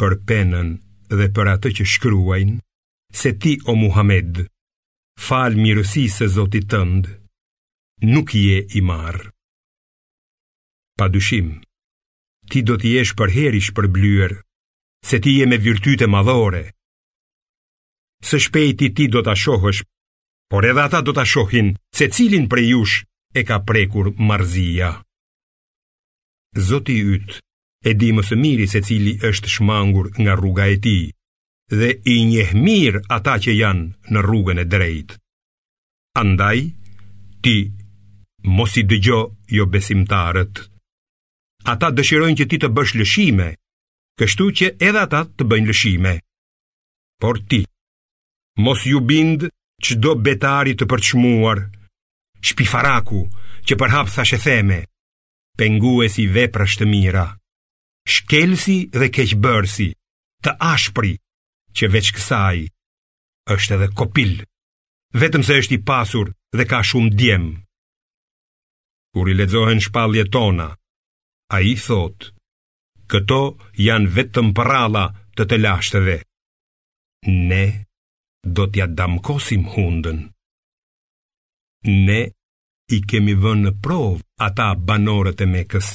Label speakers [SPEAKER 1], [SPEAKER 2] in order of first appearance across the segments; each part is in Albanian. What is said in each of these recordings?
[SPEAKER 1] për penën dhe për atë që shkruajnë, se ti o Muhammed, falë mirësisë së Zotit tënd, nuk je i marrë. Pa dyshim, ti do të jesh përherë i shpërblyer, se ti je me virtyte madhore. Së shpejti ti do ta shohësh, por edhe ata do ta shohin se cilin prej jush e ka prekur marrëzia. Zoti yt e di më së miri se cili është shmangur nga rruga e tij dhe i njeh mirë ata që janë në rrugën e drejtë. Andaj ti mos i dëgjo jobesimtarët. Ata dëshirojnë që ti të bësh lëshime, kështu që edhe ata të bëjnë lëshime. Por ti, mos iu bind çdo betari të përçmuar, shpifaraku që përhap thashetheme, penguesi veprash të mira, shkelësi dhe keqbërësi, të ashpri, që veç kësaj, është edhe kopil, vetëm se është i pasur dhe ka shumë djem. Kur i lexohen shpalljet tona, ai thotë, Këto janë vetëm përralla të të lashtëve. Ne do t'ia damkosim hundën. Ne i kemi vënë në provë ata banorët e Mekës,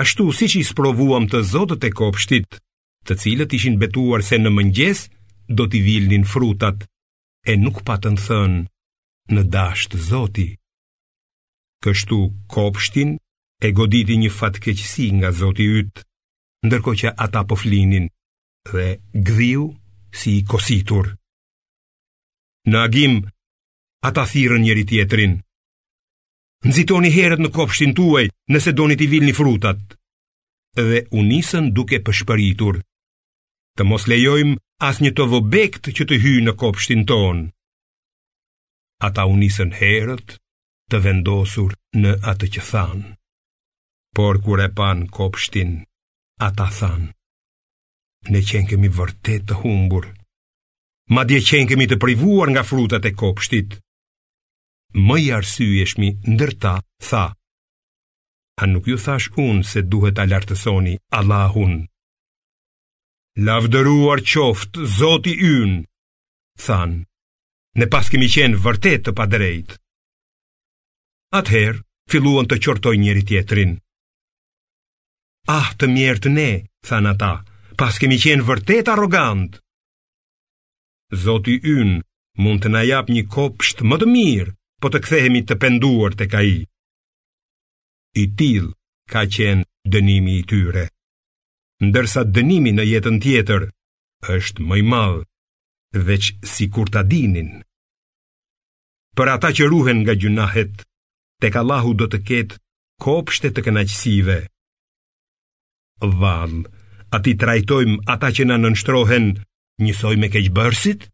[SPEAKER 1] ashtu siç i sprovuam të zotët e kopshtit, të cilët ishin betuar se në mëngjes do t'i vilnin frutat e nuk patën thënë në dashtë Zoti. Kështu kopshtin e goditi një fatkeqësi nga Zoti yt, ndërkohë që ata po flinin dhe gdhiu si i kositur. Në agim ata thirrën njëri-tjetrin. Nxitoni herët në kopshtin tuaj nëse doni t'i vilni frutat. Dhe u nisën duke pëshpëritur. Të mos lejojmë asnjë të vobektë që të hyjë në kopshtin tonë. Ata u nisën herët të vendosur në atë që thanë. Por kur e panë kopshtin, ata thanë, ne qenkemi vërtet të humbur, madje qenkemi të privuar nga frutat e kopshtit. Më i arsyeshmi ndër ta, tha, a nuk ju thashë unë se duhet ta lartësoni Allahun? Lavdëruar qoftë, Zoti ynë, thanë, ne paskemi qenë vërtet të padrejtë. Atëherë, filluan të qortojnë njëri-tjetrin. Ah, të mjerët ne, thanë ata, paskemi qenë vërtet arrogantë. Zoti ynë mund të na japë një kopsht më të mirë, po të kthehemi të penduar tek ai. I tillë ka qenë dënimi i tyre. Ndërsa dënimi në jetën tjetër është më i madh veç sikur ta dinin. Për ata që ruhen nga gjynahet, tek Allahu do të ketë kopshte të kënaqësive. Vallë, a t'i trajtojmë ata që na nënshtrohen njësoj me keqbërësit?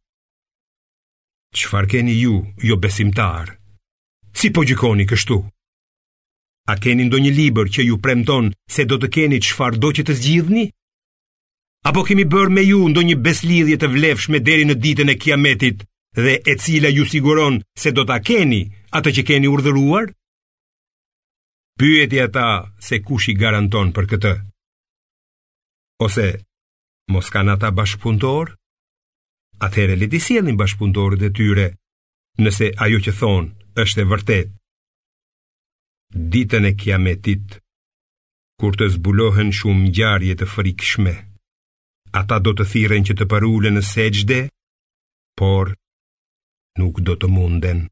[SPEAKER 1] Çfarë keni ju, jobesimtarë? Si po gjykoni kështu? A keni ndonjë libër që ju premton se do të keni çfarëdo që të zgjidhni? Apo kemi bërë me ju ndonjë besëlidhje të vlefshme deri në ditën e kiametit dhe e cila ju siguron se do ta keni atë që keni urdhëruar? Pyeti ata se kush i garanton për këtë. Ose, mos kanë ata bashkëpunëtorë? Atëherë le t'i sjellin bashkëpunëtorët e tyre, nëse ajo që thonë është e vërtetë. Ditën e kiametit, kur të zbulohen shumë ngjarje të frikshme, ata do të thirren që të përulen në sexhde, por nuk do të munden.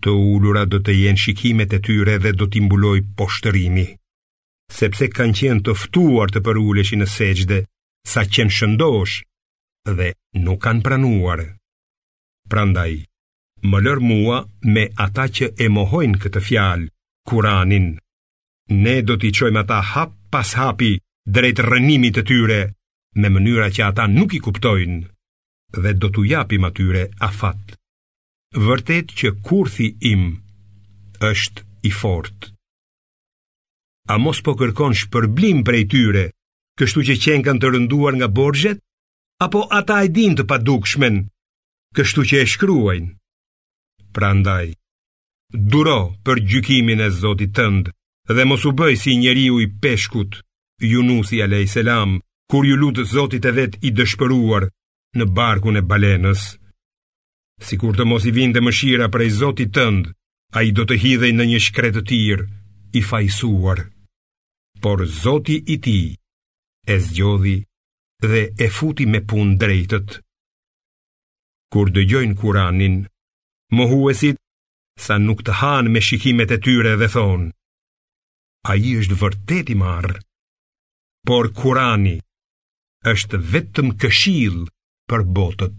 [SPEAKER 1] Të ulura do të jenë shikimet e tyre dhe do t'i mbulojë poshtërimi, sepse kanë qenë të ftuar të përuleshin në sexhde, sa qenë shëndosh dhe nuk kanë pranuar. Prandaj, më lër mua me ata që e mohojnë këtë fjalë, Kur'anin. Ne do t'i çojmë ata hap pas hapi drejt rrënimit të tyre me mënyra që ata nuk i kuptojnë dhe do t'u japim atyre afat. Vërtet që kurthi im është i fortë. A mos po kërkon shpërblim prej tyre, kështu që qenkan të rënduar nga borxhet? apo ata e dinë të padukshmen, kështu që e shkruajnë. Prandaj, duro për gjykimin e Zotit tënd dhe mos u bëj si njeriu i peshkut, Junusi a.s. kur iu lut Zotit të vet i dëshpëruar në barkun e balenës. Sikur të mos i vinte mëshira prej Zotit tënd, ai do të hidhej në një shkretëtirë, i fajësuar. Por Zoti i tij e zgjodhi dhe e futi me punëdrejtët. Kur dëgjojnë Kuranin, mohuesit sa nuk të hanë me shikimet e tyre dhe thonë, ai është vërtet i marrë, por Kurani është vetëm këshillë për botët.